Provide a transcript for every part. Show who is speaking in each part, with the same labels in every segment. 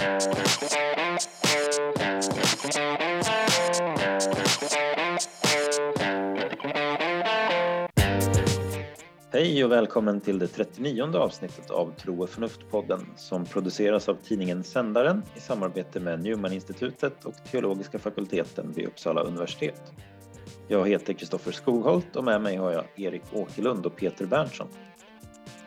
Speaker 1: Hej och välkommen till det 39 avsnittet av Tro och förnuft-podden som produceras av tidningen Sändaren i samarbete med Newman-institutet och teologiska fakulteten vid Uppsala universitet. Jag heter Kristoffer Skogholt och med mig har jag Erik Åkerlund och Peter Berntsson.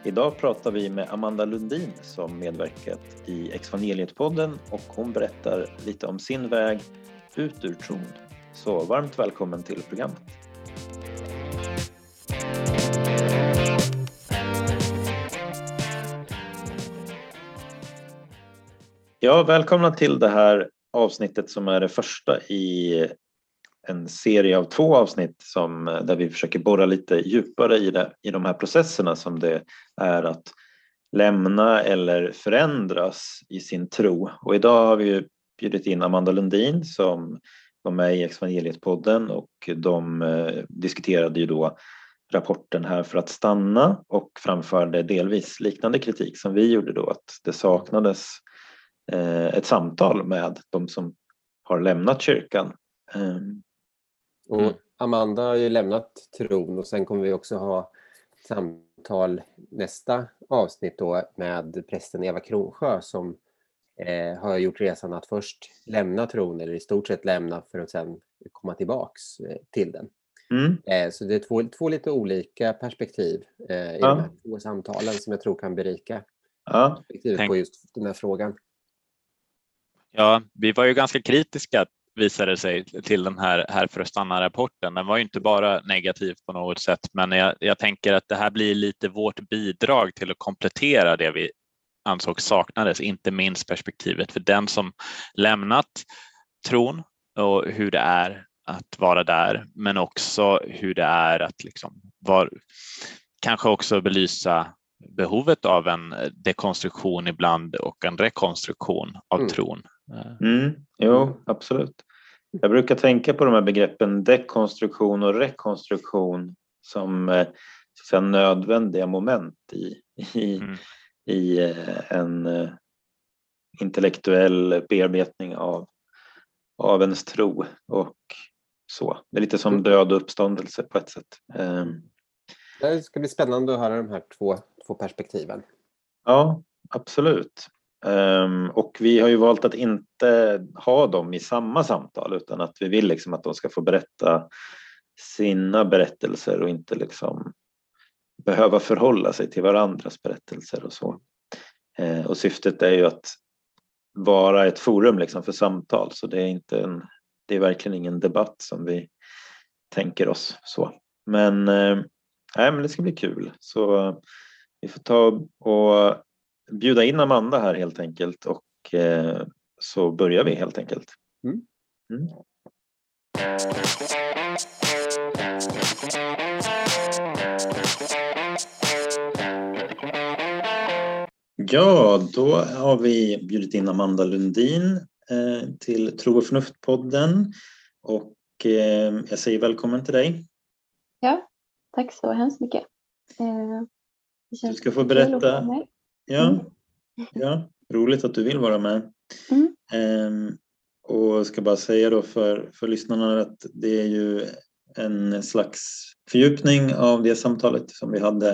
Speaker 1: Idag pratar vi med Amanda Lundin som medverkat i Exvangeliet-podden och hon berättar lite om sin väg ut ur tron. Så varmt välkommen till programmet. Ja, välkomna till det här avsnittet som är det första i en serie av två avsnitt som, där vi försöker borra lite djupare i, det, i de här processerna som det är att lämna eller förändras i sin tro. Och idag har vi bjudit in Amanda Lundin som var med i Evangeliet-podden och de eh, diskuterade ju då rapporten här för att stanna och framförde delvis liknande kritik som vi gjorde då att det saknades Eh, ett samtal med de som har lämnat kyrkan. Ehm,
Speaker 2: och mm. Amanda har ju lämnat tron och sen kommer vi också ha samtal nästa avsnitt då med prästen Eva Kronsjö som eh, har gjort resan att först lämna tron eller i stort sett lämna för att sen komma tillbaks eh, till den. Mm. Eh, så det är två, två lite olika perspektiv eh, i ja. de här två samtalen som jag tror kan berika ja. perspektivet Tänk. på just den här frågan.
Speaker 3: Ja, vi var ju ganska kritiska visade sig till den här Här för att stanna-rapporten. Den var ju inte bara negativ på något sätt, men jag, jag, tänker att det här blir lite vårt bidrag till att komplettera det vi ansåg saknades, inte minst perspektivet för den som lämnat tron och hur det är att vara där, men också hur det är att liksom var, kanske också belysa behovet av en dekonstruktion ibland och en rekonstruktion av mm. tron
Speaker 1: Mm, jo, absolut. Jag brukar tänka på de här begreppen dekonstruktion och rekonstruktion som eh, så nödvändiga moment i, i, mm. i eh, en eh, intellektuell bearbetning av, av ens tro och så. Det är lite som mm. död och uppståndelse på ett sätt. Ehm.
Speaker 2: Det ska bli spännande att höra de här två, två perspektiven.
Speaker 1: Ja, absolut. Um, och vi har ju valt att inte ha dem i samma samtal utan att vi vill liksom att de ska få berätta sina berättelser och inte liksom behöva förhålla sig till varandras berättelser och så. Uh, och syftet är ju att vara ett forum liksom för samtal så det är inte en, det är verkligen ingen debatt som vi tänker oss så. Men, uh, nej, men det ska bli kul så eh, vi får ta och bjuda in Amanda här helt enkelt och eh, så börjar vi helt enkelt. Mm. Mm. Ja, då har vi bjudit in Amanda Lundin eh, till Tro och förnuft-podden och eh, jag säger välkommen till dig.
Speaker 4: Ja, tack så hemskt mycket. Eh,
Speaker 1: du ska få berätta Ja, mm. ja, roligt att du vill vara med. Mm. Ehm, och ska bara säga då för, för lyssnarna att det är ju en slags fördjupning av det samtalet som vi hade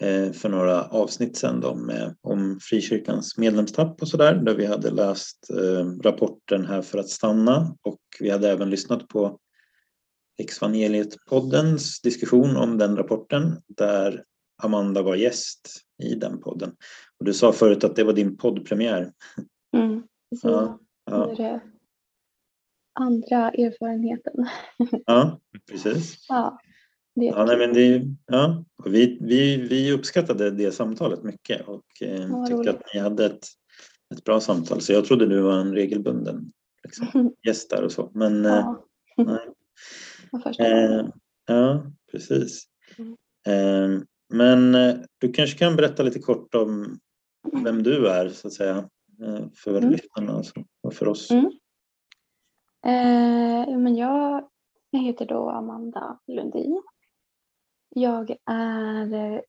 Speaker 1: eh, för några avsnitt sedan då med, om frikyrkans medlemstapp och sådär där vi hade läst eh, rapporten här för att stanna och vi hade även lyssnat på Exvangeliet-poddens diskussion om den rapporten där Amanda var gäst i den podden. Och du sa förut att det var din poddpremiär.
Speaker 4: Mm, precis. Ja, ja. Det är andra erfarenheten.
Speaker 1: Ja, precis.
Speaker 4: Ja,
Speaker 1: det ja, nej, men det, ja. Och vi, vi, vi uppskattade det samtalet mycket och eh, ja, tyckte roligt. att ni hade ett, ett bra samtal. Så jag trodde du var en regelbunden liksom, gäst där och så. Men ja. eh, nej. Eh, ja, precis. Mm. Eh, men eh, du kanske kan berätta lite kort om vem du är så att säga eh, för mm. lyssnarna och för oss. Mm.
Speaker 4: Eh, men jag, jag heter då Amanda Lundin. Jag är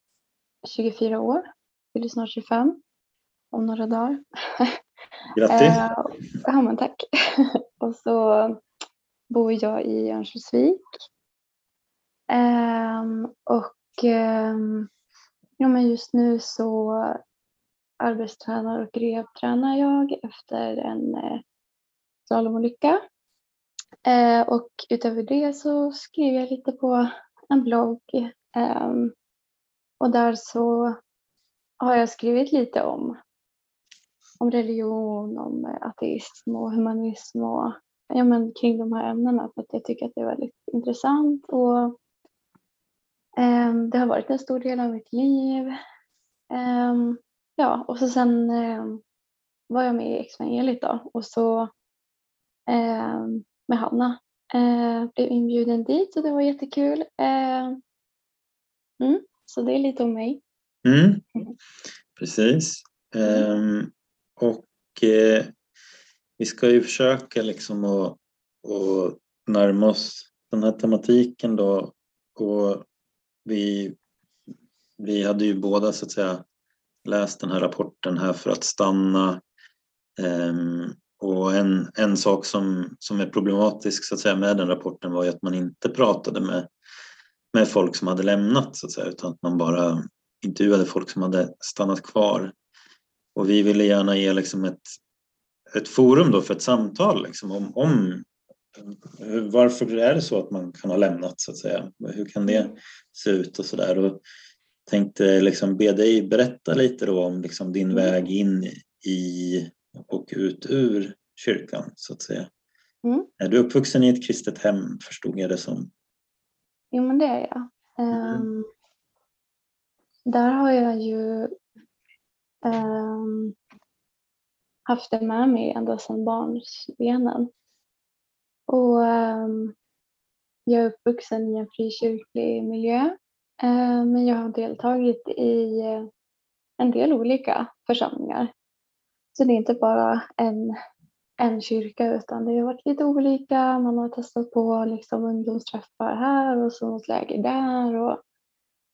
Speaker 4: 24 år, fyller snart 25 om några dagar.
Speaker 1: Grattis!
Speaker 4: Eh, ja, men tack. och så bor jag i Örnsköldsvik. Ehm, och Ehm, ja, men just nu så arbetstränar och rehabtränar jag efter en eh, slalomolycka. Eh, och utöver det så skriver jag lite på en blogg. Ehm, och där så har jag skrivit lite om, om religion, om eh, ateism och humanism och ja, men kring de här ämnena för att jag tycker att det är väldigt intressant och det har varit en stor del av mitt liv. Ehm, ja, och så sen ehm, var jag med i Exvangeliet då och så ehm, med Hanna blev inbjuden dit och det var jättekul. Ehm, mm, så det är lite om mig.
Speaker 1: Mm. Precis. Ehm, och eh, vi ska ju försöka liksom att, att närma oss den här tematiken då. Och vi, vi hade ju båda så att säga läst den här rapporten här för att stanna. Um, och en, en sak som, som är problematisk så att säga med den rapporten var ju att man inte pratade med, med folk som hade lämnat så att säga utan att man bara intervjuade folk som hade stannat kvar. Och vi ville gärna ge liksom ett, ett forum då för ett samtal liksom om, om varför är det så att man kan ha lämnat så att säga. Hur kan det se ut och sådär. Och tänkte liksom be dig berätta lite då om liksom din väg in i och ut ur kyrkan så att säga.
Speaker 4: Mm.
Speaker 1: Är du uppvuxen i ett kristet hem förstod jag det som?
Speaker 4: Jo, men det är jag. Ehm, där har jag ju ehm, haft det med mig ända sedan barnsbenen. Och um, jag är uppvuxen i en frikyrklig miljö. Uh, men jag har deltagit i eh, en del olika församlingar. Så det är inte bara en, en kyrka utan det har varit lite olika. Man har testat på liksom ungdomsträffar här och sångläger där och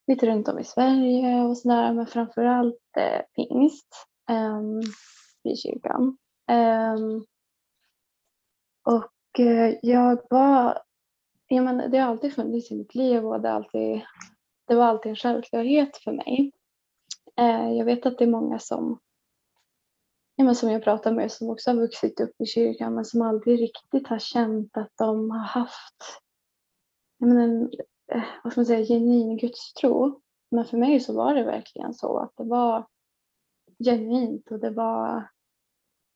Speaker 4: lite runt om i Sverige och sådär. Men framförallt eh, pingst ehm, um, i kyrkan. Ehm, och Eh, jag var, jag menar, det har alltid funnits i mitt liv och det, alltid, det var alltid en självklarhet för mig. Eh, jag vet att det är många som ja, men som jag pratar med som också har vuxit upp i kyrkan men som aldrig riktigt har känt att de har haft jag menar, en eh, vad ska man säga, genuin gudstro. Men för mig så var det verkligen så att det var genuint och det var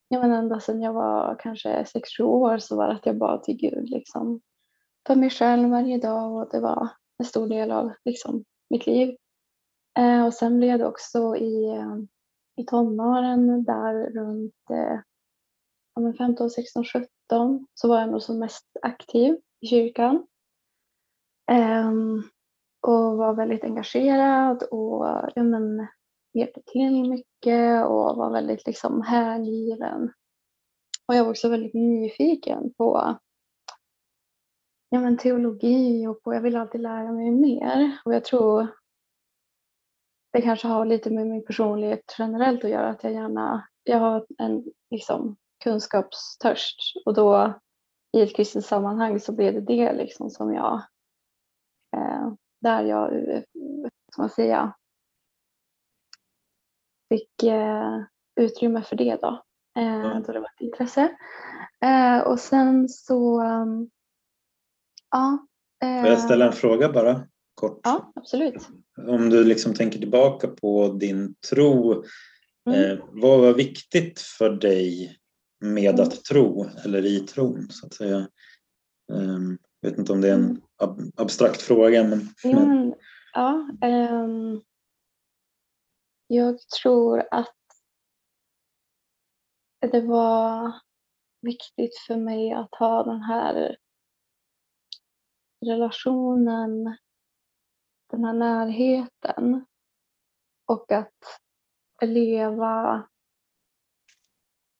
Speaker 4: ja, men ända sedan jag var kanske 6-7 år så var det att jag bad till Gud liksom, för mig själv varje dag och det var en stor del av liksom, mitt liv. Eh, och sen blev det också i eh, i tonåren där runt eh, ja, 15, 16, 17 så var jag nog som mest aktiv i kyrkan. Eh, och var väldigt engagerad och ja, men, hjälpte till mycket och var väldigt liksom hängiven. Och jag var också väldigt nyfiken på ja, men, teologi och på, jag ville alltid lära mig mer. Och jag tror det kanske har lite med min personlighet generellt att göra, att jag gärna, jag har en liksom kunskapstörst och då i ett kristet sammanhang så blev det det liksom som jag, eh, där jag, eh, vad ska man säga, fick eh, utrymme för det då, eh, då det var ett intresse. Eh, och sen så, um, ja.
Speaker 1: Får jag ställa
Speaker 4: eh,
Speaker 1: en fråga bara kort?
Speaker 4: Ja, absolut.
Speaker 1: Om du liksom tänker tillbaka på din tro,
Speaker 4: Mm.
Speaker 1: eh, vad var viktigt för dig med
Speaker 4: Mm.
Speaker 1: att tro eller i tron så att säga? Um, vet inte om det är en
Speaker 4: Mm.
Speaker 1: ab abstrakt fråga men,
Speaker 4: Jo,
Speaker 1: men
Speaker 4: ja, ehm, jag tror att det var viktigt för mig att ha den här relationen, den här närheten och att leva,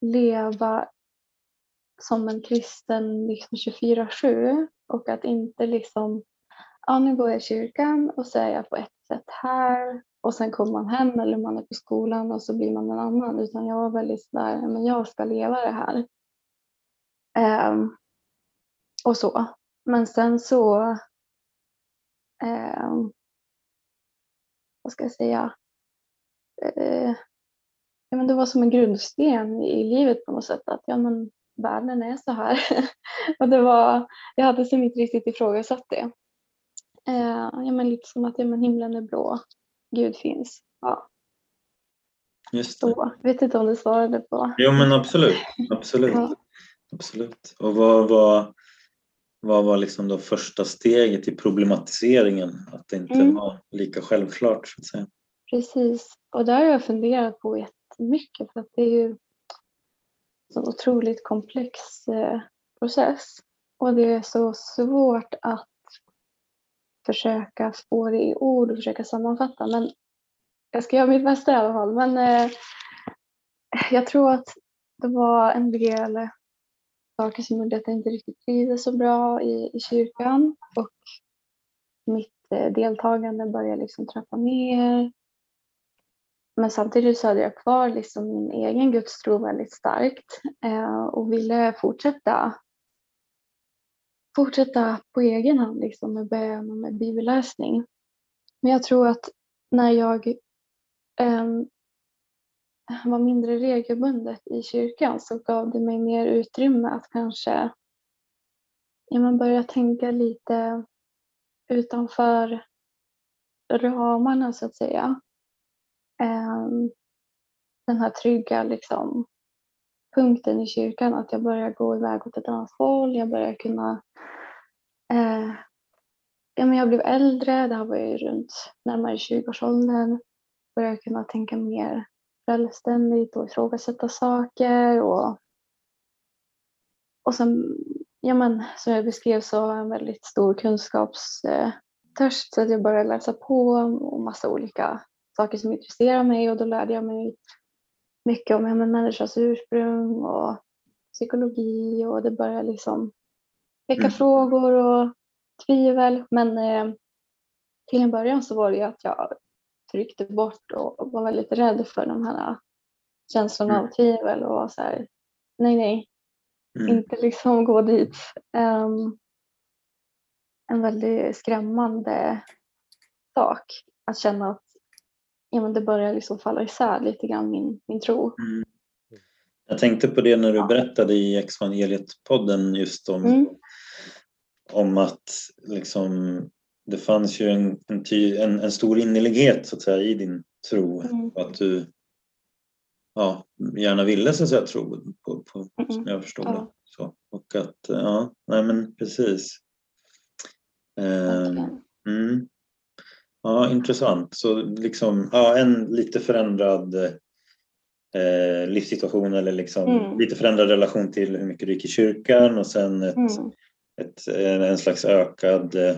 Speaker 4: leva som en kristen liksom 24-7 och att inte liksom ja, nu går jag i kyrkan och så är jag på ett sätt här och sen kommer man hem eller man är på skolan och så blir man en annan. Utan jag var väldigt sådär, men jag ska leva det här. Um, och så. Men sen så, um, vad ska jag säga, uh, ja, men det var som en grundsten i livet på något sätt. Att ja, men världen är så här. och det var, jag hade som inte riktigt ifrågasatt det. Uh, ja, men lite som att ja, men himlen är blå, Gud finns. Ja.
Speaker 1: Just det.
Speaker 4: Så, vet inte om du svarade på.
Speaker 1: Jo men absolut, absolut.
Speaker 4: Ja.
Speaker 1: absolut. Och vad var, vad var liksom då första steget i problematiseringen? Att det inte
Speaker 4: Mm.
Speaker 1: var lika självklart så att säga.
Speaker 4: Precis, och det har jag funderat på jättemycket för att det är ju en otroligt komplex eh, process. Och det är så svårt att försöka få det i ord och försöka sammanfatta. Men jag ska göra mitt bästa i alla fall. Men eh, jag tror att det var en del saker som gjorde att jag inte riktigt trivdes så bra i, i kyrkan. Och mitt eh, deltagande började liksom trappa ner. Men samtidigt så hade jag kvar liksom min egen gudstro väldigt starkt eh, och ville fortsätta fortsätta på egen hand liksom med bön och med bibelläsning. Men jag tror att när jag ehm, var mindre regelbundet i kyrkan så gav det mig mer utrymme att kanske ja, men börja tänka lite utanför ramarna så att säga. Ehm, den här trygga liksom, punkten i kyrkan, att jag börjar gå iväg åt ett annat håll, jag börjar kunna eh, ja, men jag blev äldre, det här var ju runt närmare 20-årsåldern, började kunna tänka mer självständigt och ifrågasätta saker och, och sen, ja men som jag beskrev så har jag en väldigt stor kunskapstörst så att jag började läsa på om massa olika saker som intresserar mig. Och då lärde jag mig mycket om ja, människans ursprung och psykologi och det började liksom väcka
Speaker 1: Mm.
Speaker 4: frågor och tvivel. Men eh, till en början så var det ju att jag tryckte bort och var väldigt rädd för de här känslorna
Speaker 1: Mm.
Speaker 4: av tvivel och så här, nej nej,
Speaker 1: Mm.
Speaker 4: inte liksom gå dit. Ehm, en väldigt skrämmande sak att känna att ja, men det börjar liksom falla isär lite grann min, min tro.
Speaker 1: Mm. Jag tänkte på det när du berättade i Exvangeliet-podden just om,
Speaker 4: Mm.
Speaker 1: om att liksom, det fanns ju en, en, ty, en, en stor innerlighet så att säga, i din tro
Speaker 4: Mm.
Speaker 1: att du ja, gärna ville så att säga, tro på, på,
Speaker 4: Mm.
Speaker 1: som jag förstod det.
Speaker 4: Ja.
Speaker 1: Så, och att, ja, nej men precis.
Speaker 4: Verkligen.
Speaker 1: Mm. Ja, intressant. Så liksom, ja, en lite förändrad eh, livssituation eller liksom
Speaker 4: Mm.
Speaker 1: lite förändrad relation till hur mycket du gick i kyrkan och sen ett,
Speaker 4: Mm.
Speaker 1: ett, en, slags ökad eh,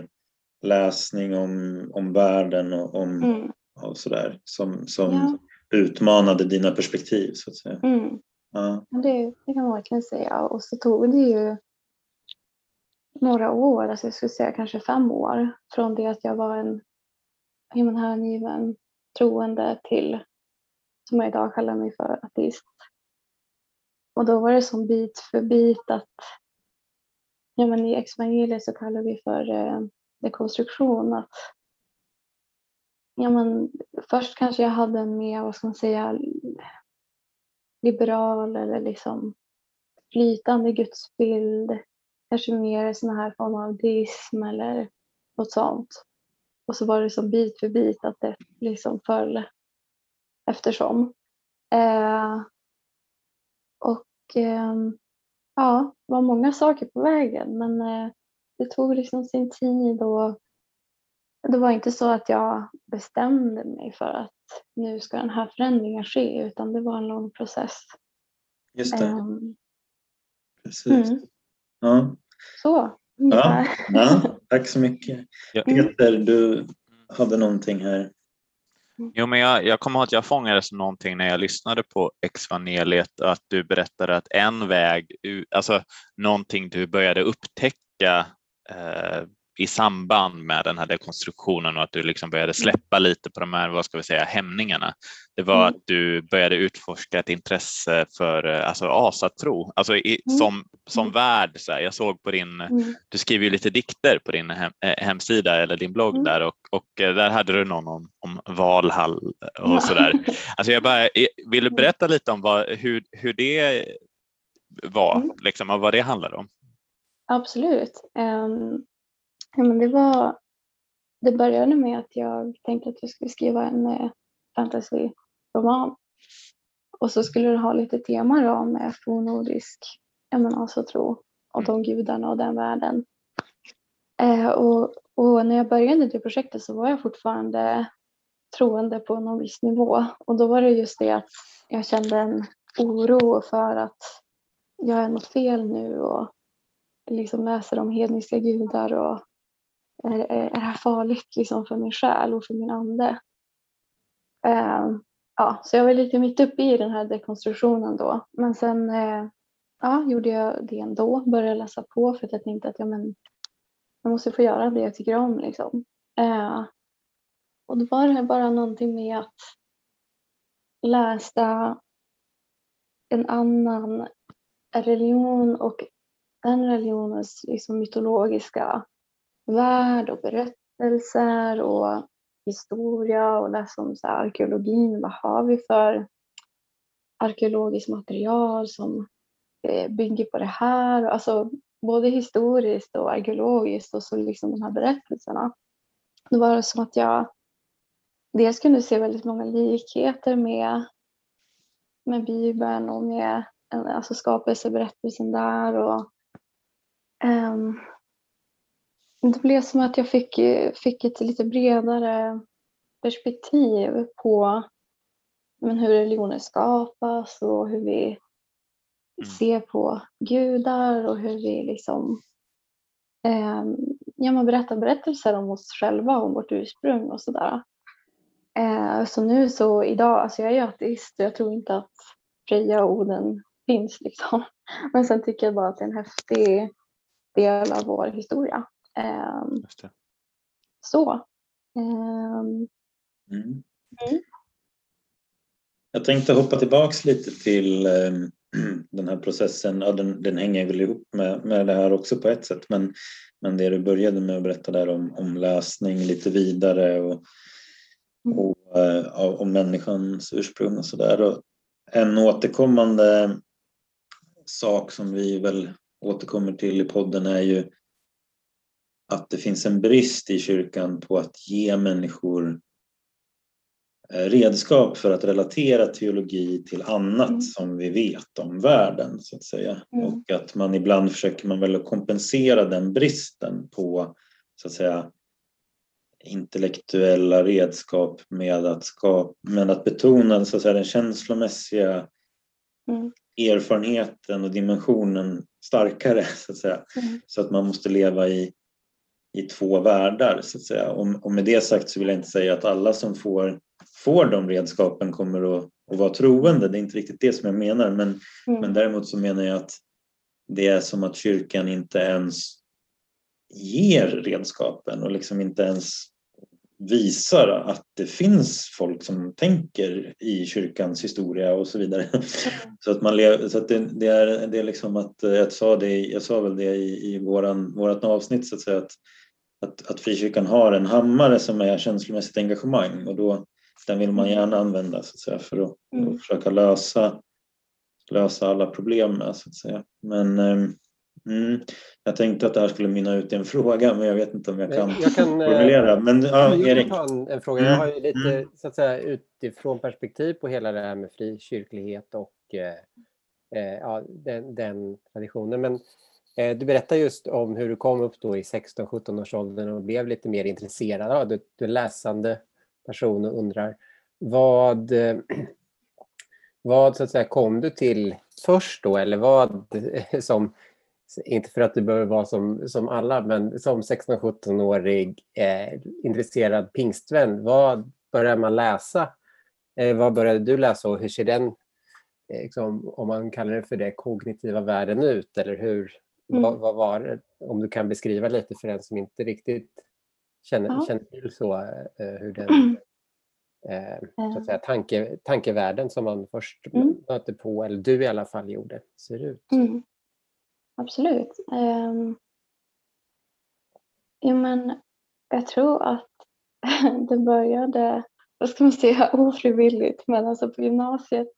Speaker 1: läsning om, om världen och om
Speaker 4: Mm.
Speaker 1: och sådär som, som
Speaker 4: Ja.
Speaker 1: utmanade dina perspektiv så att säga.
Speaker 4: Mm.
Speaker 1: Ja,
Speaker 4: Det, det kan man verkligen säga. Och så tog det ju några år, alltså jag skulle säga kanske fem år, från det att jag var en ja, hängiven troende till, som jag idag kallar mig för, ateist. Och då var det som bit för bit att, ja men i evangeliet så kallar vi för eh, dekonstruktion, att ja men först kanske jag hade en mer, vad ska man säga, liberal eller liksom flytande gudsbild. Kanske mer sån här form av deism eller något sånt. Och så var det som bit för bit att det liksom föll eftersom. Eh, och ehm, ja, det var många saker på vägen men eh, det tog liksom sin tid och det var inte så att jag bestämde mig för att nu ska den här förändringen ske utan det var en lång process.
Speaker 1: Just det,
Speaker 4: Ehm,
Speaker 1: precis.
Speaker 4: mm.
Speaker 1: Ja.
Speaker 4: Så, ungefär.
Speaker 1: Ja, tack så mycket.
Speaker 3: Ja.
Speaker 1: Peter, du hade någonting här.
Speaker 3: Jo, men jag, jag kommer ihåg att jag fångades någonting när jag lyssnade på Exvaneliet, att du berättade att en väg, alltså någonting du började upptäcka eh, i samband med den här dekonstruktionen och att du liksom började släppa lite på de här, vad ska vi säga, hämningarna. Det var mm. att du började utforska ett intresse för alltså, asatro, alltså i, mm. som, som mm. värld. Så här, jag såg på din, mm. du skriver ju lite dikter på din hem, hemsida eller din blogg mm. där och, och där hade du någon om, om Valhall och så där. Alltså jag bara, vill du berätta lite om vad, hur, hur det var mm. liksom, och vad det handlade om?
Speaker 4: Absolut. Um, ja, men det, var, det började med att jag tänkte att jag skulle skriva en uh, fantasyroman. Och så skulle det ha lite tema då med fornnordisk ja, men alltså tro och de gudarna och den världen. Uh, och, och, när jag började det projektet så var jag fortfarande troende på någon viss nivå. Och då var det just det att jag kände en oro för att jag är något fel nu och liksom läser om hedniska gudar och är, är det här farligt liksom för min själ och för min ande? Eh, ja, så jag var lite mitt uppe i den här dekonstruktionen då. Men sen eh, ja, gjorde jag det ändå, började läsa på för att jag tänkte att ja, men, jag måste få göra det jag tycker om. Liksom. Eh, och då var det bara någonting med att läsa en annan religion och den religionens liksom mytologiska värld och berättelser och historia och läsa om så här, arkeologin. Vad har vi för arkeologiskt material som eh, bygger på det här? Alltså både historiskt och arkeologiskt och så liksom de här berättelserna. Då var det som att jag dels kunde se väldigt många likheter med, med Bibeln och med eh, alltså skapelseberättelsen där. Och, um, det blev som att jag fick, fick ett lite bredare perspektiv på men hur religioner skapas och hur vi mm. ser på gudar och hur vi liksom eh, ja, man berättar berättelser om oss själva, om vårt ursprung och sådär. Eh, så nu så idag, alltså jag är ju ateist och jag tror inte att Freja och Oden finns liksom. Men sen tycker jag bara att det är en häftig del av vår historia. Um, så. Um, mm.
Speaker 1: Mm. Jag tänkte hoppa tillbaks lite till um, den här processen. Ja, den, den hänger väl ihop med, med det här också på ett sätt. Men, men det du började med att berätta där om, om lösning lite vidare och, mm. och uh, om människans ursprung och sådär. En återkommande sak som vi väl återkommer till i podden är ju att det finns en brist i kyrkan på att ge människor eh, redskap för att relatera teologi till annat mm. som vi vet om världen så att säga. Mm. Och att man ibland försöker man väl kompensera den bristen på så att säga intellektuella redskap med att, skapa, med att betona så att säga, den känslomässiga mm erfarenheten och dimensionen starkare så att säga. Mm. Så att man måste leva i, i två världar så att säga. Och, och, med det sagt så vill jag inte säga att alla som får, får de redskapen kommer att, att vara troende. Det är inte riktigt det som jag menar. Men, mm. men däremot så menar jag att det är som att kyrkan inte ens ger redskapen och liksom inte ens visar att det finns folk som tänker i kyrkans historia och så vidare. Så att man så att det, det, är, det är liksom att jag sa, det, jag sa väl det i, i våran, vårat avsnitt så att säga att, att, att frikyrkan har en hammare som är känslomässigt engagemang och då den vill man gärna använda så att säga för att, mm. försöka lösa, lösa alla problem med så att säga. Men ehm, Mm. Jag tänkte att det här skulle mynna ut i en fråga, men jag vet inte om jag kan, jag kan eh, formulera. Men, ja,
Speaker 2: jag Erik. En, en, fråga. Jag har ju lite mm. så att säga, utifrån perspektiv på hela det här med frikyrklighet och eh, eh, ja, den, den, traditionen. Men eh, du berättar just om hur du kom upp då i 16-17 års åldern och blev lite mer intresserad. Ja, du, du är läsande person och undrar vad, eh, vad så att säga, kom du till först då eller vad som inte för att du behöver vara som, som alla, men som 16-17-årig eh, intresserad pingstvän, vad börjar man läsa? Eh, vad började du läsa och hur ser den, eh, liksom, om man kallar det för det, kognitiva världen ut? Eller hur, Mm. Vad, vad, var det? Om du kan beskriva lite för den som inte riktigt känner, ja. känner till så, eh, hur den eh, så att säga, tanke, tankevärlden som man först mm. mötte på, eller du i alla fall gjorde, ser ut.
Speaker 4: Mm. Absolut. Um, ja, men jag tror att det började, vad ska man säga, ofrivilligt, men alltså på gymnasiet.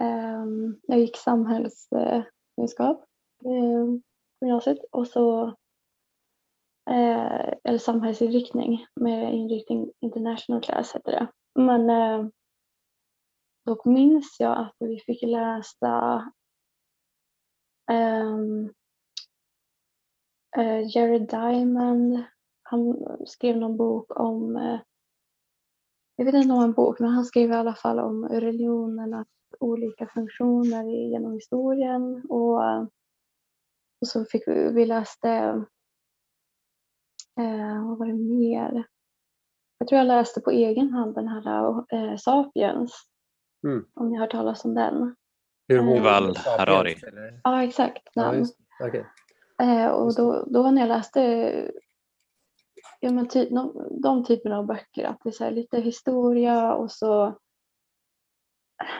Speaker 4: Um, jag gick samhällskunskap um, på gymnasiet och så uh, eller samhällsinriktning med inriktning international class heter det. Men uh, då minns jag att vi fick läsa um, uh, Jared Diamond han skrev någon bok om, eh, jag vet inte om en bok, men han skrev i alla fall om religionernas olika funktioner genom historien och, och så fick vi, vi läste, eh, vad var det mer? Jag tror jag läste på egen hand den här eh, Sapiens, mm. om ni har hört talas om den.
Speaker 3: Yuval Harari.
Speaker 4: Ja, exakt. Ja, okay. eh, och då, då när jag läste ja, men ty, de, de typerna av böcker, att det är så lite historia och så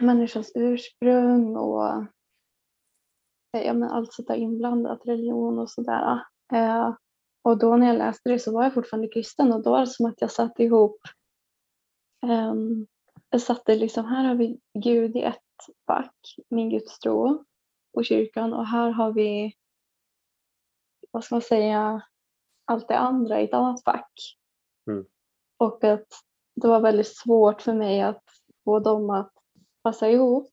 Speaker 4: människans ursprung och ja, men allt sånt där inblandat, religion och sådär. Eh, och då när jag läste det så var jag fortfarande kristen och då var det som att jag satte ihop eh, jag satte liksom, här har vi Gud i ett fack, min gudstro och kyrkan och här har vi, vad ska man säga, allt det andra i ett annat fack. Mm. Och att det var väldigt svårt för mig att få dem att passa ihop.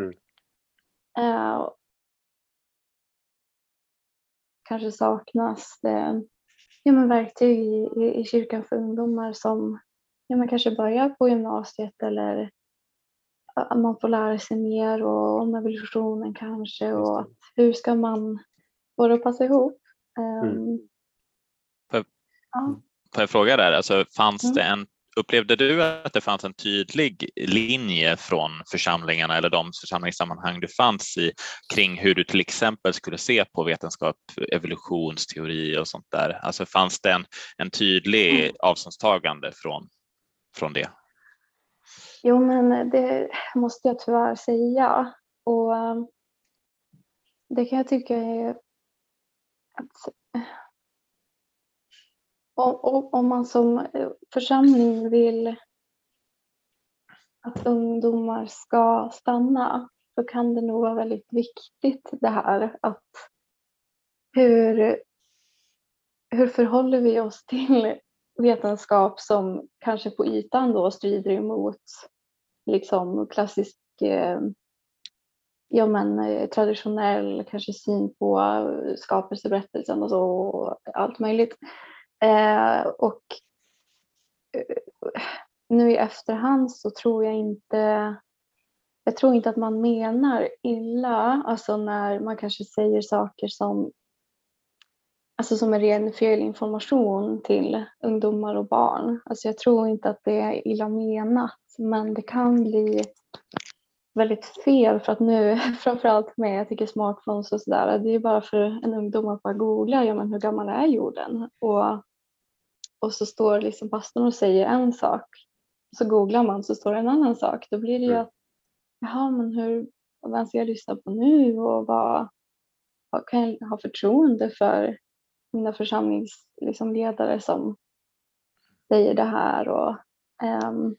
Speaker 4: Mm. Uh, kanske saknas det ja, men verktyg i, i, i kyrkan för ungdomar som ja, men kanske börjar på gymnasiet eller att man får lära sig mer och om evolutionen kanske och att hur ska man få det att passa ihop. Um, mm.
Speaker 3: Får jag fråga där, alltså, fanns mm. det en, upplevde du att det fanns en tydlig linje från församlingarna eller de församlingssammanhang du fanns i kring hur du till exempel skulle se på vetenskap, evolutionsteori och sånt där? Alltså fanns det en, en tydlig mm. avståndstagande från, från det?
Speaker 4: Jo, men det måste jag tyvärr säga. Och eh, det kan jag tycka är att eh, om, man som eh, församling vill att ungdomar ska stanna så kan det nog vara väldigt viktigt det här att hur, hur förhåller vi oss till vetenskap som kanske på ytan då strider emot liksom klassisk eh, ja, men, eh, traditionell kanske syn på eh, skapelseberättelsen och så och allt möjligt. Eh, och eh, nu i efterhand så tror jag inte jag tror inte att man menar illa, alltså när man kanske säger saker som alltså som är ren fel information till ungdomar och barn. Alltså jag tror inte att det är illa menat, men det kan bli väldigt fel för att nu, framförallt med jag tycker smartphones och sådär, det är bara för en ungdom att bara googla, ja men hur gammal är jorden? Och, och så står liksom pastorn och säger en sak, så googlar man så står det en annan sak. Då blir det ju mm. att, jaha men hur, vem ska jag lyssna på nu och vad, vad kan jag ha förtroende för mina församlingsledare liksom, som säger det här och um,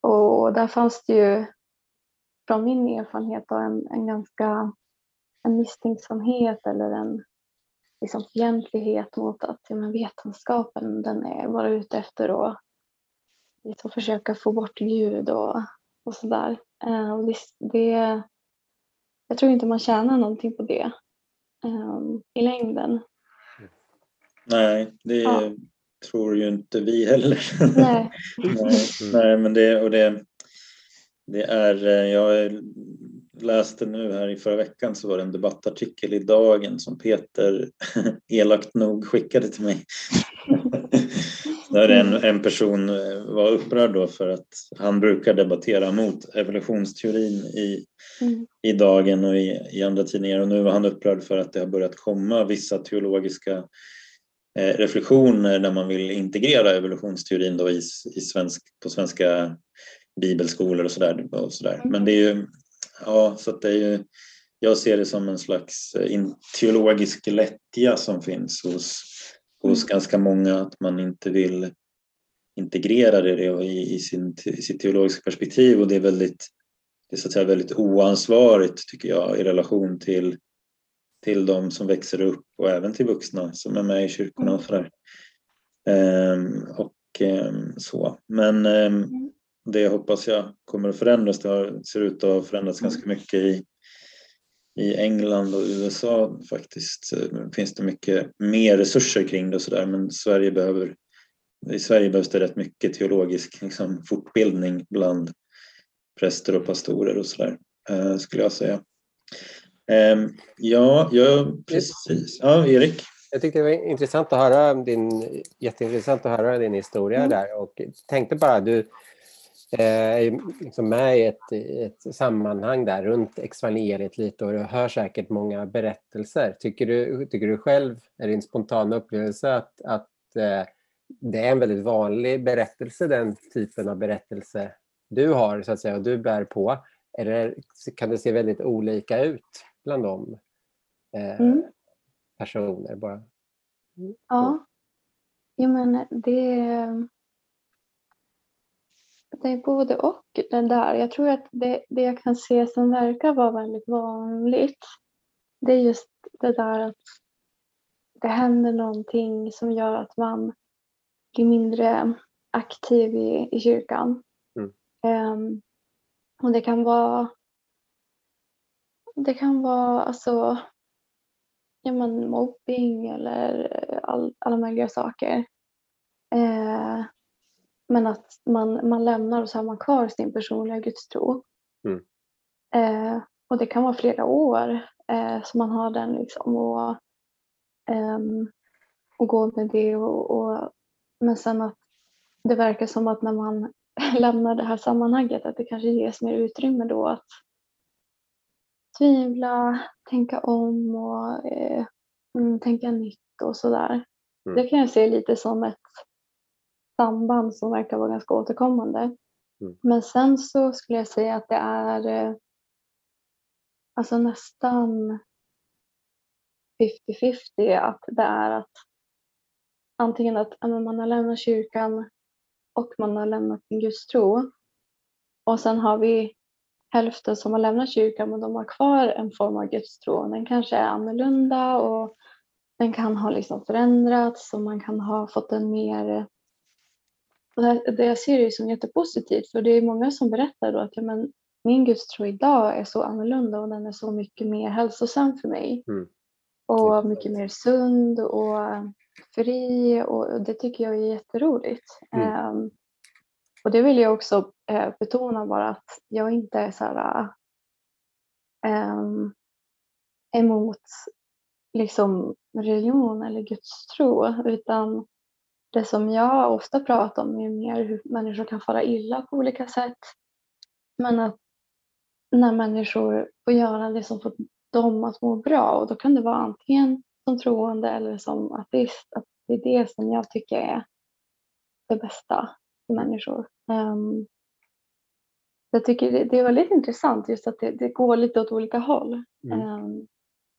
Speaker 4: och där fanns det ju från min erfarenhet då, en, en ganska en misstänksamhet eller en liksom fientlighet mot att ja, men vetenskapen den är bara ute efter att liksom försöka få bort Gud och, och sådär. Uh, och det, det, jag tror inte man tjänar någonting på det um, i längden.
Speaker 1: Nej, det ja tror ju inte vi heller.
Speaker 4: Nej.
Speaker 1: nej, men det, och det, det är, eh, jag läste nu här i förra veckan så var det en debattartikel i Dagen som Peter elakt nog skickade till mig. Där en, en person var upprörd då för att han brukar debattera mot evolutionsteorin i,
Speaker 4: Mm.
Speaker 1: i Dagen och i, i andra tidningar och nu var han upprörd för att det har börjat komma vissa teologiska eh, reflektioner där man vill integrera evolutionsteorin då i, i svensk, på svenska bibelskolor och sådär. Och så där. Men det är ju, ja, så det är ju, jag ser det som en slags eh, teologisk lättja som finns hos, hos ganska många att man inte vill integrera det i, i, sin, i sitt teologiska perspektiv och det är väldigt det är så att säga väldigt oansvarigt tycker jag i relation till, till de som växer upp och även till vuxna som är med i kyrkorna och sådär. Ehm, och ehm, så. Men ehm, det hoppas jag kommer att förändras. Det har, ser ut att ha förändrats ganska mycket i, i England och USA faktiskt. Finns det mycket mer resurser kring det och sådär men Sverige behöver i Sverige behövs det rätt mycket teologisk liksom, fortbildning bland präster och pastorer och sådär, eh, skulle jag säga. Eh, ja, ja, precis. Ja, Erik?
Speaker 2: Jag tyckte det var intressant att höra din, jätteintressant att höra din historia
Speaker 4: Mm.
Speaker 2: där och tänkte bara, du eh, är ju liksom med i ett, ett sammanhang där runt evangeliet lite och du hör säkert många berättelser. Tycker du, tycker du själv, är din spontana upplevelse att, att eh, det är en väldigt vanlig berättelse, den typen av berättelse du har så att säga och du bär på? Eller kan det se väldigt olika ut bland de eh,
Speaker 4: Mm.
Speaker 2: personer? Bara?
Speaker 4: Ja. Jo men det, det är både och det där. Jag tror att det, det jag kan se som verkar vara väldigt vanligt det är just det där att det händer någonting som gör att man blir mindre aktiv i, i kyrkan.
Speaker 2: Mm.
Speaker 4: Ehm, och det kan vara det kan vara alltså ja, men mobbing eller all, alla möjliga saker. Men att man, man lämnar och så har man kvar sin personliga gudstro.
Speaker 2: Mm.
Speaker 4: Eh, och det kan vara flera år eh, som man har den liksom och, ehm, och går med det. Och, och, men sen att det verkar som att när man lämnar det här sammanhanget att det kanske ges mer utrymme då att tvivla, tänka om och eh, mm, tänka nytt och sådär.
Speaker 2: Mm.
Speaker 4: Det kan jag se lite som ett samband som verkar vara ganska återkommande.
Speaker 2: Mm.
Speaker 4: Men sen så skulle jag säga att det är eh, alltså nästan 50-50 att det är att antingen att man har lämnat kyrkan och man har lämnat sin gudstro. Och sen har vi hälften som har lämnat kyrkan men de har kvar en form av gudstro. Den kanske är annorlunda och den kan ha liksom förändrats och man kan ha fått en mer... och Det det jag ser är som jättepositivt för det är många som berättar då att ja, men min gudstro idag är så annorlunda och den är så mycket mer hälsosam för mig.
Speaker 2: Mm.
Speaker 4: Och mycket mer sund och fri och det tycker jag är jätteroligt.
Speaker 2: Mm.
Speaker 4: Ehm, och det vill jag också eh, betona bara att jag inte är så här ehm, emot liksom religion eller gudstro utan det som jag ofta pratar om är mer hur människor kan fara illa på olika sätt. Men att när människor får göra det som får dem att må bra och då kan det vara antingen som troende eller som ateist. Att det är det som jag tycker är det bästa för människor. Um, jag tycker det, det är väldigt intressant just att det, det går lite åt olika håll.
Speaker 2: Mm.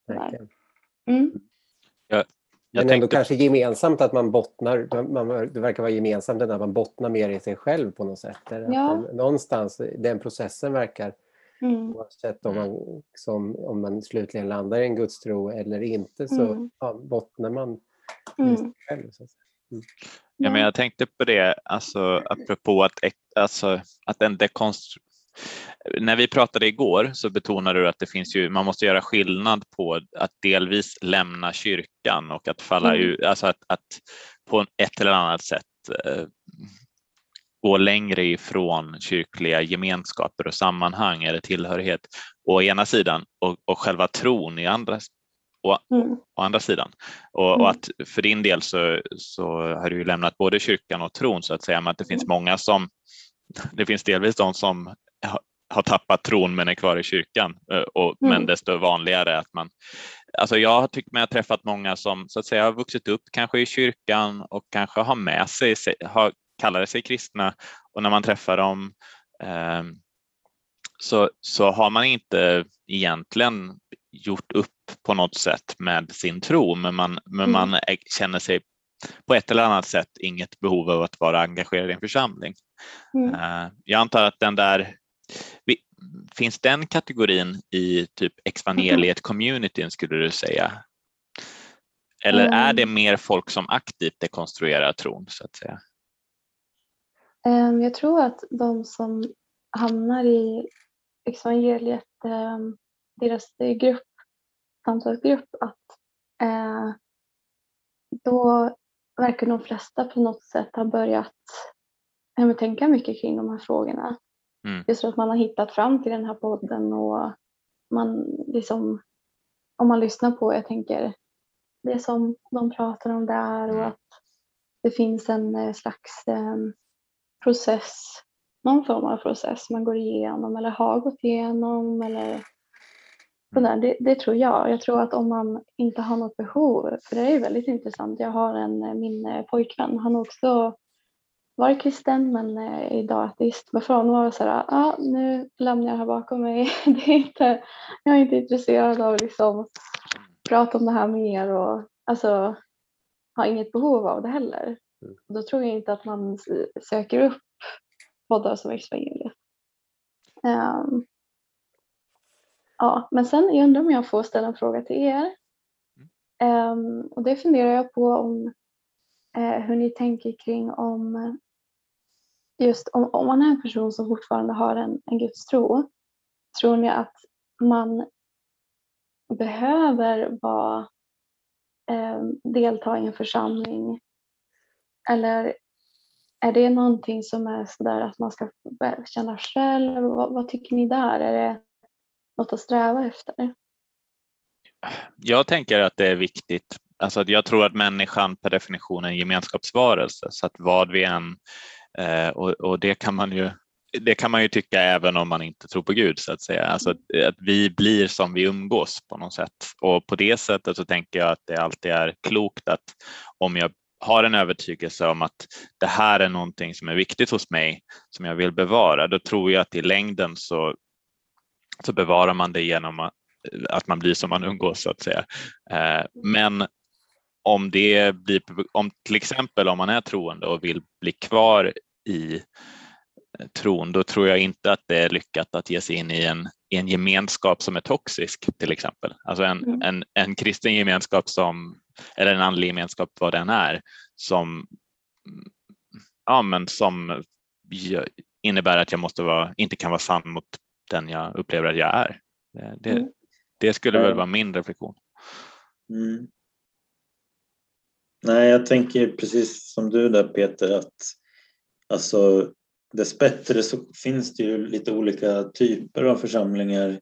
Speaker 2: Verkligen.
Speaker 4: mm.
Speaker 3: Jag
Speaker 2: Men ändå
Speaker 3: tänkte,
Speaker 2: kanske gemensamt att man bottnar, man, det verkar vara gemensamt att man bottnar mer i sig själv på något sätt. Att
Speaker 4: Ja.
Speaker 2: den, någonstans, den processen verkar,
Speaker 4: Mm.
Speaker 2: oavsett om man, som, om man slutligen landar i en gudstro eller inte, så
Speaker 4: Mm.
Speaker 2: ja, bottnar man i
Speaker 4: Mm.
Speaker 2: sig själv. Så att säga.
Speaker 3: ja, men jag tänkte på det, alltså, apropå att, alltså, att en dekonstru... När vi pratade igår så betonade du att det finns ju, man måste göra skillnad på att delvis lämna kyrkan och att falla
Speaker 4: Mm.
Speaker 3: ur, alltså att, att på ett eller annat sätt eh, gå längre ifrån kyrkliga gemenskaper och sammanhang eller tillhörighet å ena sidan och, och själva tron i andra å, mm. å andra sidan. Och, och, mm. att för din del så, så har du ju lämnat både kyrkan och tron så att säga, men att det finns mm. många som, det finns delvis de som har tappat tron men är kvar i kyrkan. Eh, och, mm. Men desto vanligare att man... Alltså jag har tyckt mig ha träffat många som så att säga har vuxit upp kanske i kyrkan och kanske har med sig, har, kallar sig kristna och när man träffar dem eh, så, så har man inte egentligen gjort upp på något sätt med sin tro men man, men mm. man känner sig på ett eller annat sätt inget behov av att vara engagerad i en församling. Mm. Eh, jag antar att den där Finns den kategorin i typ exvangeliet communityn skulle du säga? Eller är det mm. mer folk som aktivt dekonstruerar tron så att säga?
Speaker 4: Ehm, jag tror att de som hamnar i exvangeliet, ehm, deras grupp, samtalsgrupp, att eh, då verkar de flesta på något sätt ha börjat tänka mycket kring de här frågorna. Mm. Just för att man har hittat fram till den här podden och man liksom, om man lyssnar på, jag tänker, det som de pratar om där och mm. att det finns en eh, slags eh, process, någon form av process man går igenom eller har gått igenom eller sådär. Det, det tror jag. Jag tror att om man inte har något behov, för det är ju väldigt intressant. Jag har en, eh, min pojkvän, han har också varit kristen men är idag ateist. Men för honom var det så här, ah, nu lämnar jag det här bakom mig. Det är inte, jag är inte intresserad av att liksom prata om det här mer och alltså har inget behov av det heller. Mm. Då tror jag inte att man söker upp poddar som Exvangeliet. Um, ja, men sen jag undrar om jag får ställa en fråga till er. Um, och det funderar jag på om eh, hur ni tänker kring om just om, om man är en person som fortfarande har en, en gudstro, tror ni att man behöver vara, eh, delta i en församling? Eller är det någonting som är sådär att man ska känna själv? Vad, vad tycker ni där? Är det något att sträva efter?
Speaker 3: Jag tänker att det är viktigt. Alltså jag tror att människan per definition är en gemenskapsvarelse så att vad vi än Eh, och, och, det kan man ju det kan man ju tycka även om man inte tror på Gud så att säga. Alltså att, att, vi blir som vi umgås på något sätt och på det sättet så tänker jag att det alltid är klokt att om jag har en övertygelse om att det här är någonting som är viktigt hos mig som jag vill bevara, då tror jag att i längden så, så bevarar man det genom att, att man blir som man umgås så att säga. Eh, men om det blir, om till exempel om man är troende och vill bli kvar i eh, tron, då tror jag inte att det är lyckat att ge sig in i en, i en gemenskap som är toxisk till exempel. Alltså en, mm. en, en kristen gemenskap som, eller en andlig gemenskap vad den är, som, ja, men som innebär att jag måste vara, inte kan vara sann mot den jag upplever att jag är. Det, det, mm. det skulle väl vara min reflektion. Mm.
Speaker 1: Nej, jag tänker precis som du där Peter att alltså dessbättre så finns det ju lite olika typer av församlingar.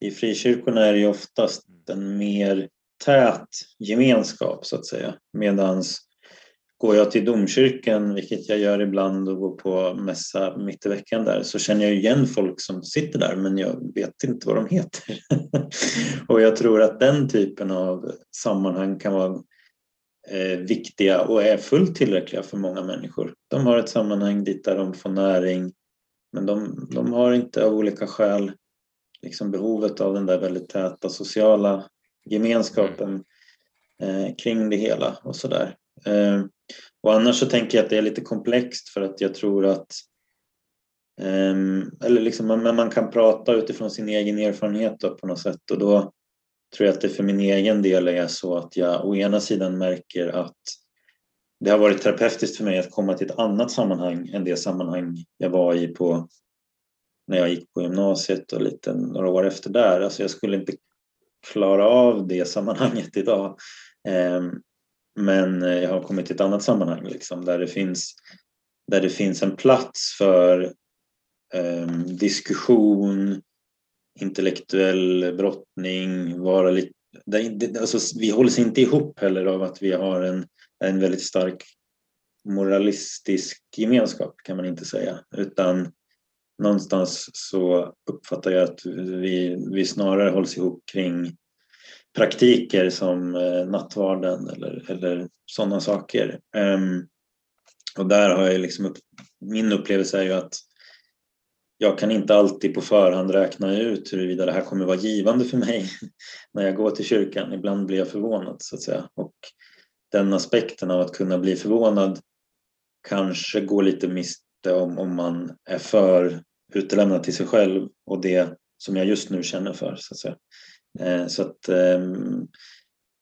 Speaker 1: I frikyrkorna är det ju oftast en mer tät gemenskap så att säga. Medans går jag till domkyrkan, vilket jag gör ibland och går på mässa mitt i veckan där, så känner jag igen folk som sitter där men jag vet inte vad de heter. och jag tror att den typen av sammanhang kan vara eh, viktiga och är fullt tillräckliga för många människor. De har ett sammanhang dit där de får näring men de, de har inte av olika skäl liksom behovet av den där väldigt täta sociala gemenskapen eh, kring det hela och sådär. Eh, och annars så tänker jag att det är lite komplext för att jag tror att eh, eller liksom, man, man kan prata utifrån sin egen erfarenhet då, på något sätt och då tror jag att det för min egen del är så att jag å ena sidan märker att det har varit terapeutiskt för mig att komma till ett annat sammanhang än det sammanhang jag var i på när jag gick på gymnasiet och lite några år efter där. Alltså jag skulle inte klara av det sammanhanget idag. Ehm, men eh, jag har kommit till ett annat sammanhang liksom, där, det finns, där det finns en plats för ehm, diskussion, intellektuell brottning, vara lite, det, alltså, vi hålls inte ihop heller av att vi har en, en väldigt stark moralistisk gemenskap kan man inte säga utan någonstans så uppfattar jag att vi, vi snarare hålls ihop kring praktiker som eh, nattvarden eller, eller sådana saker. Um, och där har jag liksom upp, min upplevelse är ju att jag kan inte alltid på förhand räkna ut huruvida det här kommer vara givande för mig när jag går till kyrkan. Ibland blir jag förvånad så att säga. Och den aspekten av att kunna bli förvånad kanske går lite miste om om man är för utelämnad till sig själv och det som jag just nu känner för. Så att, säga. Eh, så att eh,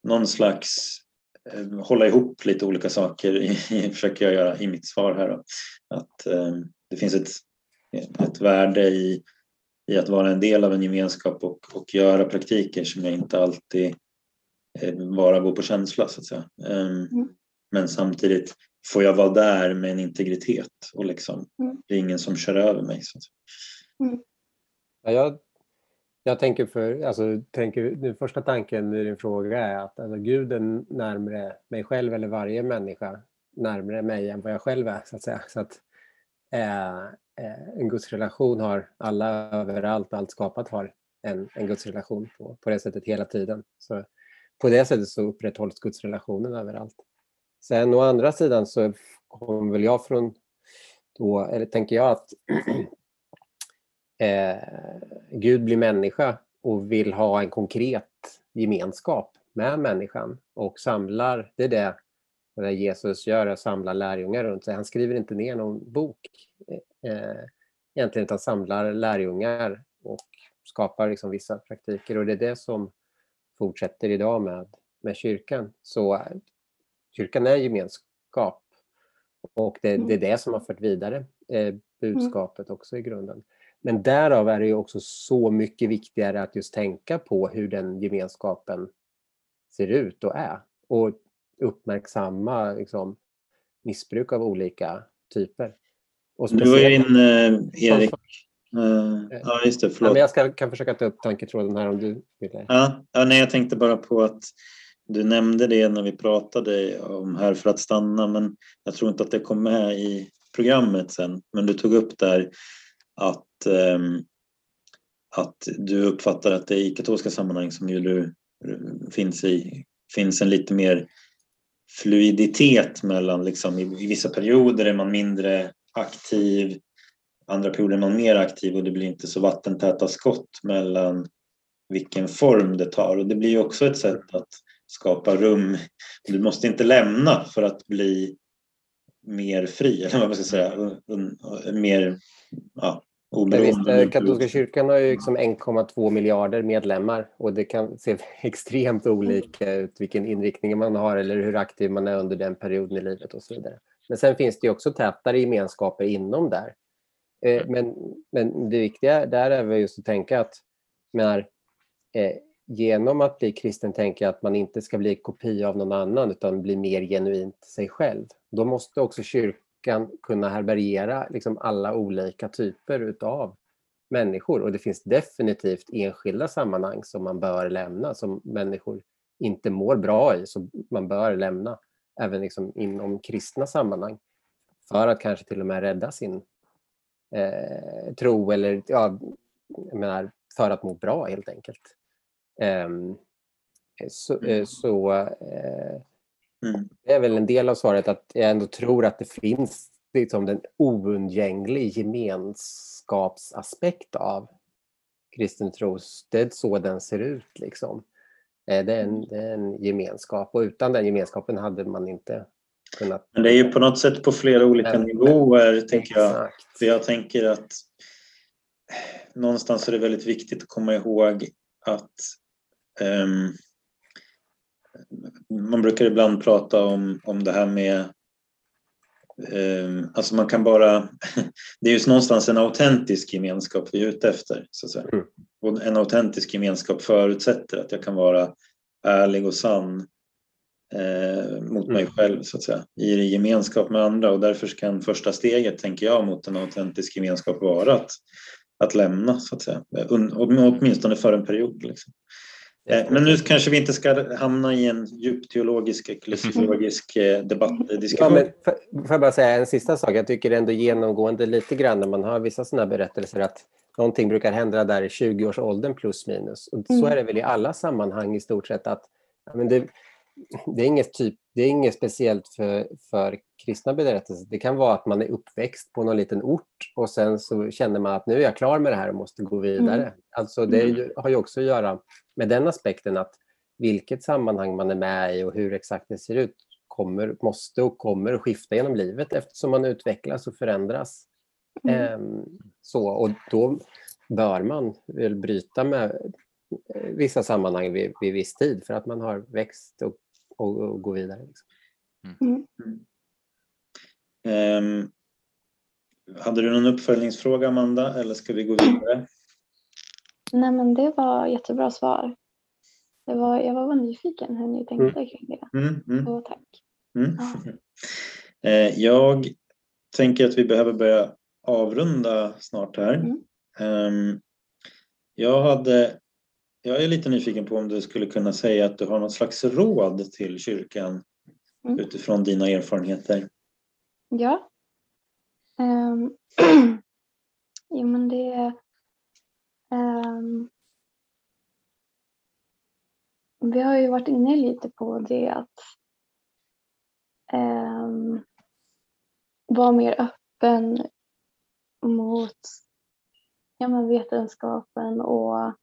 Speaker 1: någon slags eh, hålla ihop lite olika saker försöker jag göra i mitt svar här. Då. Att eh, det finns ett, ett värde i, i att vara en del av en gemenskap och, och göra praktiker som jag inte alltid eh, bara går på känsla så att säga. Ehm, mm. Men samtidigt får jag vara där med en integritet och liksom, mm. det är ingen som kör över mig. Så.
Speaker 2: Mm. Ja, jag, jag tänker för, alltså, tänker, den första tanken i din fråga är att alltså, Gud är närmare mig själv eller varje människa närmare mig än vad jag själv är. Så att säga. Så att, eh Eh, en gudsrelation har alla överallt, allt skapat har en, en gudsrelation på, på det sättet hela tiden. Så på det sättet så upprätthålls gudsrelationen överallt. Sen å andra sidan så kommer väl jag från då, eller tänker jag att eh, Gud blir människa och vill ha en konkret gemenskap med människan och samlar, det är det, det Jesus gör, samlar lärjungar runt sig. Han skriver inte ner någon bok eh, eh, egentligen utan samlar lärjungar och skapar liksom vissa praktiker och det är det som fortsätter idag med, med kyrkan. Så kyrkan är gemenskap och det, det är det som har fört vidare eh, budskapet också i grunden. Men därav är det ju också så mycket viktigare att just tänka på hur den gemenskapen ser ut och är och uppmärksamma liksom, missbruk av olika typer.
Speaker 1: Du var ju inne, Erik. Uh, ja, just det. Förlåt. Ja,
Speaker 2: men jag ska, kan försöka ta upp tanketråden här om du vill.
Speaker 1: Ja, ja, nej, jag tänkte bara på att du nämnde det när vi pratade om Här för att stanna men jag tror inte att det kom med i programmet sen. Men du tog upp där att, um, att du uppfattar att det i katolska sammanhang som ju du finns i finns en lite mer fluiditet mellan liksom i, i vissa perioder är man mindre aktiv andra perioder är man mer aktiv och det blir inte så vattentäta skott mellan vilken form det tar och det blir ju också ett sätt att skapa rum. Du måste inte lämna för att bli mer fri, eller vad man ska säga, mer ja,
Speaker 2: oberoende. Visst, katolska kyrkan har ju liksom 1,2 miljarder medlemmar och det kan se extremt olika ut vilken inriktning man har eller hur aktiv man är under den perioden i livet och så vidare. Men sen finns det också tätare gemenskaper inom där. Eh, men, men det viktiga där är väl just att tänka att menar, eh, genom att bli kristen tänker jag att man inte ska bli kopia av någon annan utan bli mer genuint sig själv. Då måste också kyrkan kunna härbärgera liksom alla olika typer utav människor och det finns definitivt enskilda sammanhang som man bör lämna som människor inte mår bra i, som man bör lämna även liksom inom kristna sammanhang för att kanske till och med rädda sin eh, tro eller ja, menar, för att må bra helt enkelt. Så, mm. så uh, mm. det är väl en del av svaret att jag ändå tror att det finns liksom den oundgänglig gemenskapsaspekt av kristen tro. Det är så den ser ut. Liksom. Eh, det är, en, det är en gemenskap och utan den gemenskapen hade man inte kunnat...
Speaker 1: Men det är ju på något sätt på flera olika men, nivåer, men, tänker jag. För jag tänker att någonstans är det väldigt viktigt att komma ihåg att um, man brukar ibland prata om, om det här med um, Alltså man kan bara... Det är ju någonstans en autentisk gemenskap vi är ute efter. Så att säga. Mm. Och en autentisk gemenskap förutsätter att jag kan vara ärlig och sann eh, mot mm. mig själv så att säga, i gemenskap med andra och därför kan första steget, tänker jag, mot en autentisk gemenskap vara att, att lämna så att säga, åtminstone för en period. Liksom. Eh, men nu kanske vi inte ska hamna i en djup teologisk, eklesiologisk eh, debattdiskussion.
Speaker 2: Ja, men får jag bara säga en sista sak? Jag tycker ändå genomgående lite grann när man har vissa sådana berättelser att någonting brukar hända där i 20-årsåldern plus minus. Och så är det väl i alla sammanhang i stort sett att men det, det, är inget typ, det är inget speciellt för, för kristna berättelser. Det kan vara att man är uppväxt på någon liten ort och sen så känner man att nu är jag klar med det här och måste gå vidare. Mm. Alltså det ju, har ju också att göra med den aspekten att vilket sammanhang man är med i och hur exakt det ser ut kommer, måste och kommer att skifta genom livet eftersom man utvecklas och förändras. Mm. Ehm, så, och då bör man väl bryta med eh, vissa sammanhang vid, vid viss tid för att man har växt och, och, och gå vidare. Liksom.
Speaker 1: Mm. Um, hade du någon uppföljningsfråga Amanda eller ska vi gå vidare?
Speaker 4: Nej men det var jättebra svar. Det var, jag var nyfiken hur ni tänkte mm. kring det. Mm, mm. Så tack. Mm.
Speaker 1: Eh, jag tänker att vi behöver börja avrunda snart här. Mm. Ehm, jag, hade, jag är lite nyfiken på om du skulle kunna säga att du har något slags råd till kyrkan mm. utifrån dina erfarenheter.
Speaker 4: Ja. Um, jo men det um, Vi har ju varit inne lite på det att um, vara mer öppen mot ja, men vetenskapen och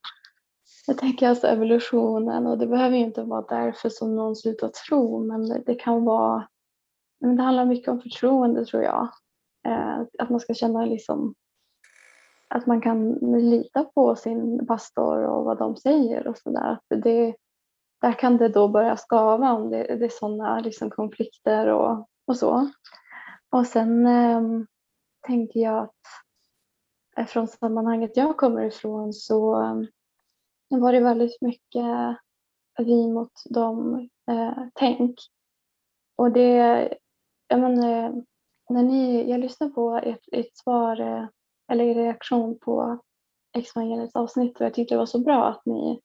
Speaker 4: jag tänker alltså evolutionen och det behöver ju inte vara därför som någon slutar tro men det kan vara, men det handlar mycket om förtroende tror jag. Eh, att man ska känna liksom att man kan lita på sin pastor och vad de säger och sådär. Där kan det då börja skava om det, det är sådana liksom konflikter och, och så. Och sen eh, tänker jag att från sammanhanget jag kommer ifrån så eh, var det väldigt mycket vi mot dem eh, tänk. Och det, jag menar, eh, när ni, jag lyssnade på ert, ert svar eh, eller er reaktion på Exvangeliets avsnitt och jag tyckte det var så bra att ni,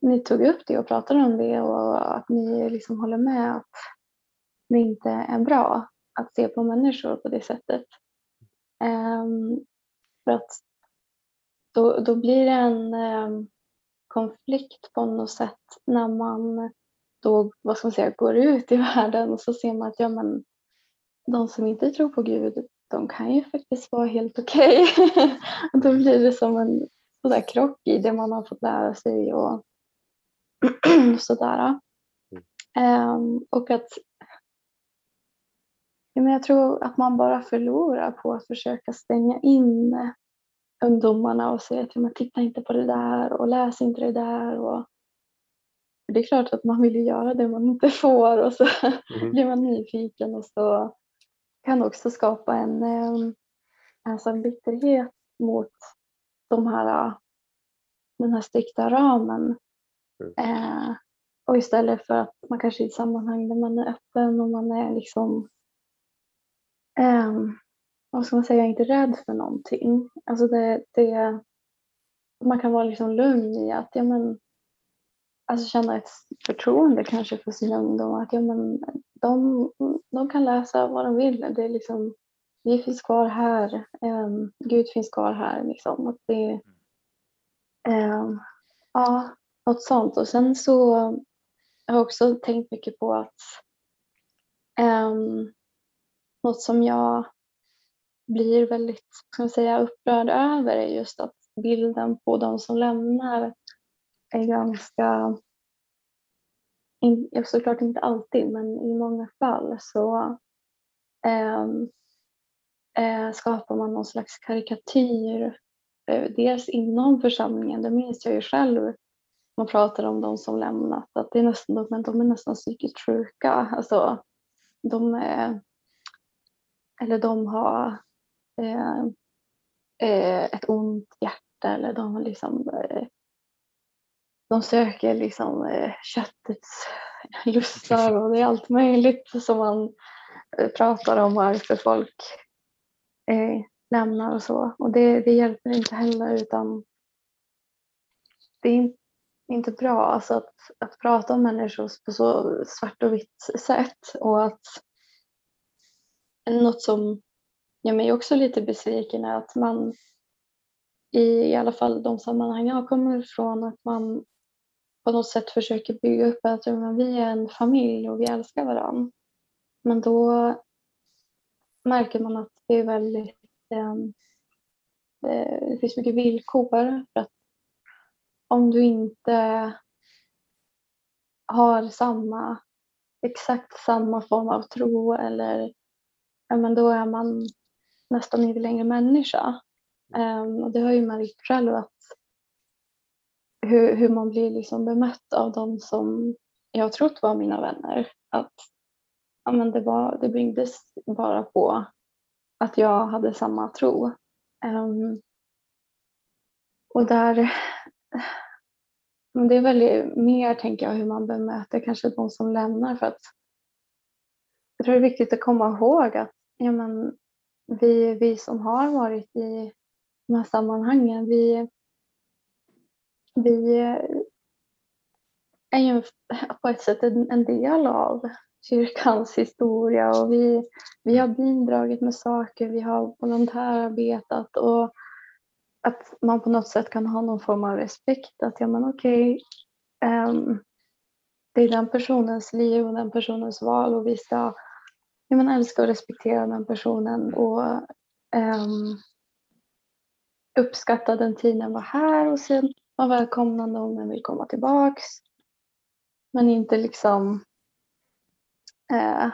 Speaker 4: ni tog upp det och pratade om det och att ni liksom håller med att det inte är bra att se på människor på det sättet. Um, för att då, då blir det en um, konflikt på något sätt när man då, vad ska man säga, går ut i världen och så ser man att ja, men, de som inte tror på Gud, de kan ju faktiskt vara helt okej. Okay. då blir det som en sådär krock i det man har fått lära sig och sådär. Um, och att men jag tror att man bara förlorar på att försöka stänga in ungdomarna och säga att man titta inte på det där och läs inte det där. Och det är klart att man vill göra det man inte får och så mm. blir man nyfiken och så kan också skapa en, en sån bitterhet mot de här, den här strikta ramen. Mm. Eh, och istället för att man kanske i ett sammanhang där man är öppen och man är liksom um, vad ska man säga, Jag är inte rädd för någonting. Alltså det, det, man kan vara liksom lugn i att ja, men, alltså känna ett förtroende kanske för sina ungdomar. Att ja, men, de, de kan läsa vad de vill. Det är liksom, vi finns kvar här. Um, Gud finns kvar här. Liksom. Att det, um, ja, något sånt. Och sen så jag har jag också tänkt mycket på att um, något som jag blir väldigt kan säga, upprörd över är just att bilden på de som lämnar är ganska, såklart inte alltid, men i många fall så eh, eh, skapar man någon slags karikatyr. Eh, dels inom församlingen, det minns jag ju själv, man pratar om de som lämnat, att det är nästan, de, de är nästan psykiskt sjuka. Alltså, de är eller de har eh, eh, ett ont hjärta eller de liksom eh, de söker liksom eh, köttets lustar och det är allt möjligt som man eh, pratar om varför folk eh, lämnar och så. Och det, det hjälper inte heller utan det är, inte bra alltså att, att prata om människor på så svart och vitt sätt och att något som gör mig också lite besviken är att man i, i alla fall de sammanhang jag kommer ifrån att man på något sätt försöker bygga upp att men vi är en familj och vi älskar varandra. Men då märker man att det är väldigt ehm, eh, det finns mycket villkor för att om du inte har samma exakt samma form av tro eller ja, men då är man nästan inte längre människa. Um, och det har ju märkt själv att hur, hur man blir liksom bemött av de som jag trott var mina vänner. Att ja, men det, var, det byggdes bara på att jag hade samma tro. Um, och där, men det är väl mer tänker jag hur man bemöter kanske de som lämnar för att jag tror det är viktigt att komma ihåg att ja, men, vi, vi som har varit i de här sammanhangen, vi, vi är ju på ett sätt en, en del av kyrkans historia och vi, vi har bidragit med saker, vi har volontärarbetat och att man på något sätt kan ha någon form av respekt att ja men okej, okay, um, det är den personens liv och den personens val och vi ska ja, men älska och respektera den personen och um, uppskatta den tiden var här och sen vara välkomnande om den vill komma tillbaks. Men inte liksom eh,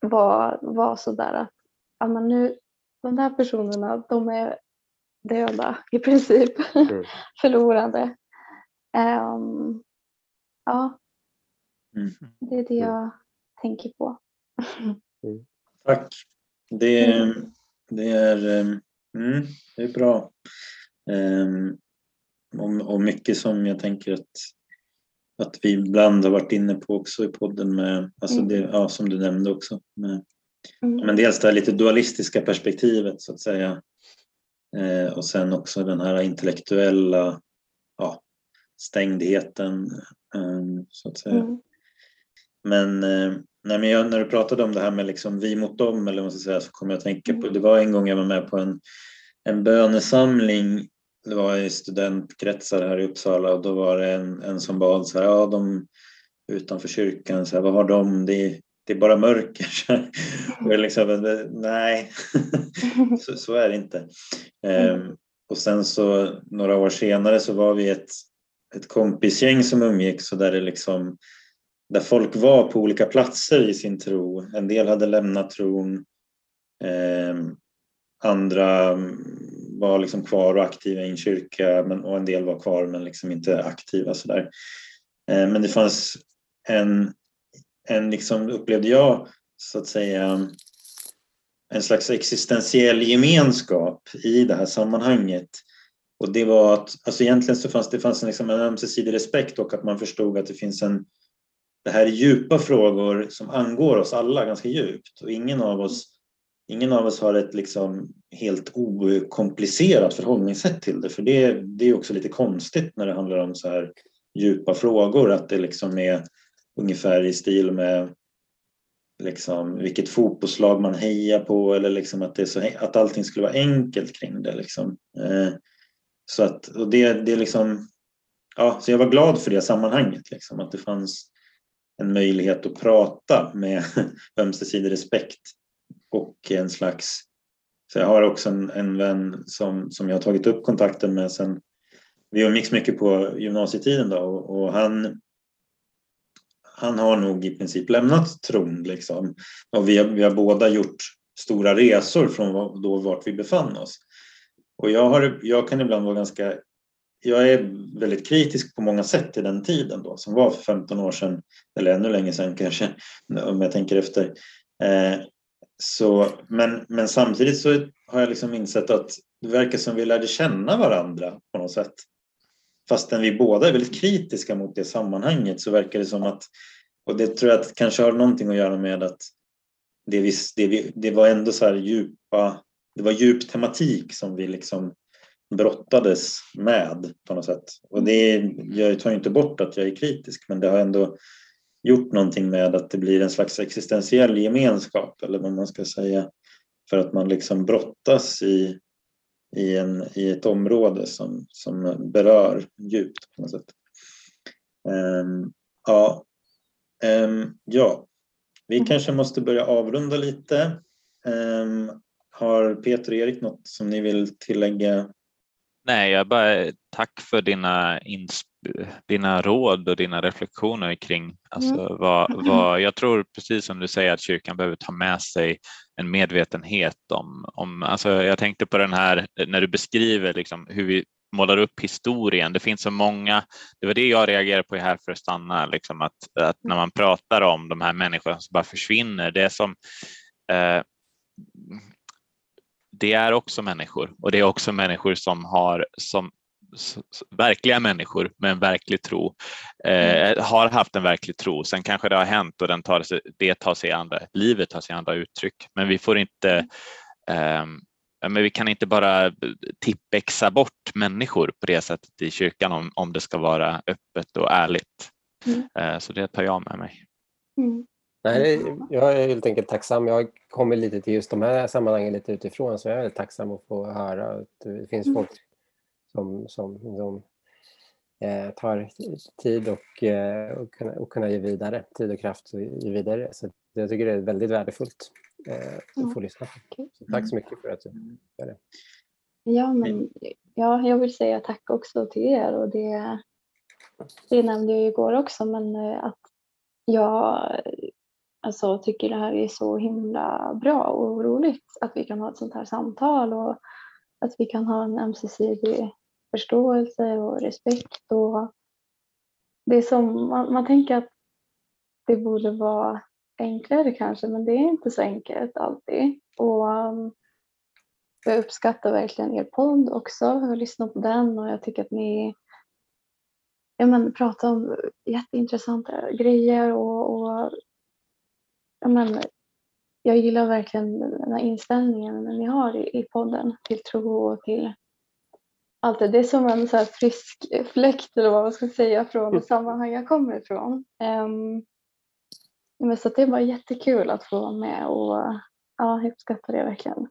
Speaker 4: vara var sådär att ja, men nu, de där personerna de är döda i princip, mm. förlorade. Um, ja, mm. det är det jag mm. tänker på.
Speaker 1: Mm. Tack. Det, mm. det, är, ehm, mm, det är bra. Um, och, och mycket som jag tänker att att vi ibland har varit inne på också i podden med, alltså det, ja, som du nämnde också, med, mm. men dels det här lite dualistiska perspektivet så att säga eh, och sen också den här intellektuella ja, stängdheten eh, så att säga. Mm. Men, eh, nej, men jag, när du pratade om det här med liksom vi mot dem eller vad man ska säga, så kom jag att tänka på, mm. det var en gång jag var med på en, en bönesamling det var i studentkretsar här i Uppsala och då var det en, en som bad så här, ja de utanför kyrkan, så här, vad har de? Det, det är bara mörker. och liksom, nej, så, så, är det inte. Um, och sen så några år senare så var vi ett, ett kompisgäng som umgicks och där det liksom där folk var på olika platser i sin tro. En del hade lämnat tron. Eh, andra var liksom kvar och aktiva i en kyrka men, och en del var kvar men liksom inte aktiva sådär. Eh, men det fanns en, en liksom, upplevde jag så att säga en slags existentiell gemenskap i det här sammanhanget. Och det var att, alltså egentligen så fanns det fanns en, liksom en ömsesidig respekt och att man förstod att det finns en, det här är djupa frågor som angår oss alla ganska djupt och ingen av oss ingen av oss har ett liksom helt okomplicerat förhållningssätt till det. För det, det är också lite konstigt när det handlar om så här djupa frågor. Att det liksom är ungefär i stil med liksom vilket fotbollslag man hejar på eller liksom att, det är så, att allting skulle vara enkelt kring det. Liksom. Eh, så att, och det, det liksom, ja, så jag var glad för det sammanhanget, liksom, att det fanns en möjlighet att prata med ömsesidig respekt och en slags... Så jag har också en, en vän som, som jag har tagit upp kontakten med sen vi umgicks mycket på gymnasietiden då och, och, han, han har nog i princip lämnat tron liksom. Och vi har, vi har båda gjort stora resor från då vart vi befann oss. Och jag, har, jag kan ibland vara ganska jag är väldigt kritisk på många sätt till den tiden då som var för 15 år sedan eller ännu längre sedan kanske om jag tänker efter. Eh, så, men, men samtidigt så har jag liksom insett att det verkar som vi lärde känna varandra på något sätt. Fastän vi båda är väldigt kritiska mot det sammanhanget så verkar det som att, och det tror jag att kanske har någonting att göra med att det, vi, det, vi, det var ändå så här djupa, det var djup tematik som vi liksom brottades med på något sätt. Och det jag tar ju inte bort att jag är kritisk men det har ändå gjort någonting med att det blir en slags existentiell gemenskap eller vad man ska säga. För att man liksom brottas i, i, en, i ett område som, som berör djupt på något sätt. Um, ja. Um, ja, vi mm. kanske måste börja avrunda lite. Um, har Peter och Erik något som ni vill tillägga?
Speaker 3: Nej, jag bara tack för dina, dina råd och dina reflektioner kring alltså, mm. vad, vad, jag tror precis som du säger att kyrkan behöver ta med sig en medvetenhet om, om alltså jag tänkte på den här när du beskriver liksom hur vi målar upp historien. Det finns så många, det var det jag reagerade på här för att stanna, liksom att, att när man pratar om de här människorna som bara försvinner, det är som eh, det är också människor och det är också människor som har som verkliga människor med en verklig tro eh, mm. har haft en verklig tro. Sen kanske det har hänt och den tar sig, det tar sig andra, livet tar sig andra uttryck. Men vi får inte eh, men vi kan inte bara tippexa bort människor på det sättet i kyrkan om, om det ska vara öppet och ärligt. Mm. Eh, så det tar jag med mig.
Speaker 2: Mm. Nej, jag är helt enkelt tacksam. Jag kommer lite till just de här sammanhangen lite utifrån så jag är väldigt tacksam att få höra att det finns mm. folk som, som, som eh, tar tid och, eh, och, kunna, och kunna ge vidare, tid och kraft och ge vidare. Så jag tycker det är väldigt värdefullt eh, att få lyssna. Så tack så mycket för att du gör det.
Speaker 4: Ja, men, ja, jag vill säga tack också till er och det, det nämnde jag igår också men eh, att jag alltså, tycker det här är så himla bra och roligt att vi kan ha ett sånt här samtal och att vi kan ha en ömsesidig förståelse och respekt. Och det är som, man, man tänker att det borde vara enklare kanske, men det är inte så enkelt alltid. Och um, jag uppskattar verkligen er podd också. Jag lyssnar på den och jag tycker att ni ja, men, pratar om jätteintressanta grejer och, och ja, men, jag gillar verkligen den här inställningen ni har i, i podden till tro och till allt det. Det är som en så frisk fläkt eller vad man ska säga från det sammanhang jag kommer ifrån. Um, men så det var jättekul att få vara med och ja, jag uppskattar det verkligen.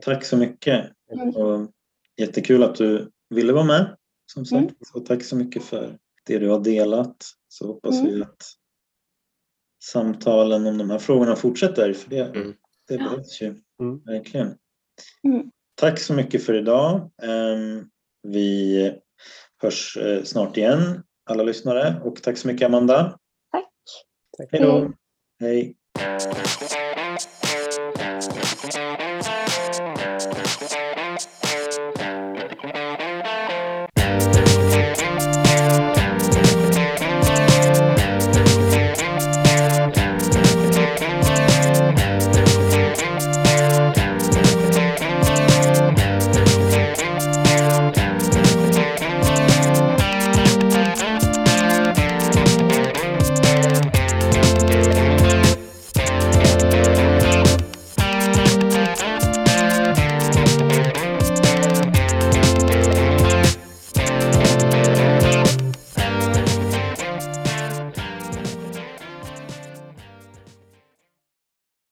Speaker 1: Tack så mycket. Mm. Och jättekul att du ville vara med som sagt. Mm. Och tack så mycket för det du har delat. Så hoppas mm. vi att samtalen om de här frågorna fortsätter. För det, mm. det ja. behövs ju mm. verkligen. Mm. Tack så mycket för idag. Ehm, vi hörs eh, snart igen alla lyssnare och tack så mycket Amanda.
Speaker 4: Tack.
Speaker 1: Hej då. Hej.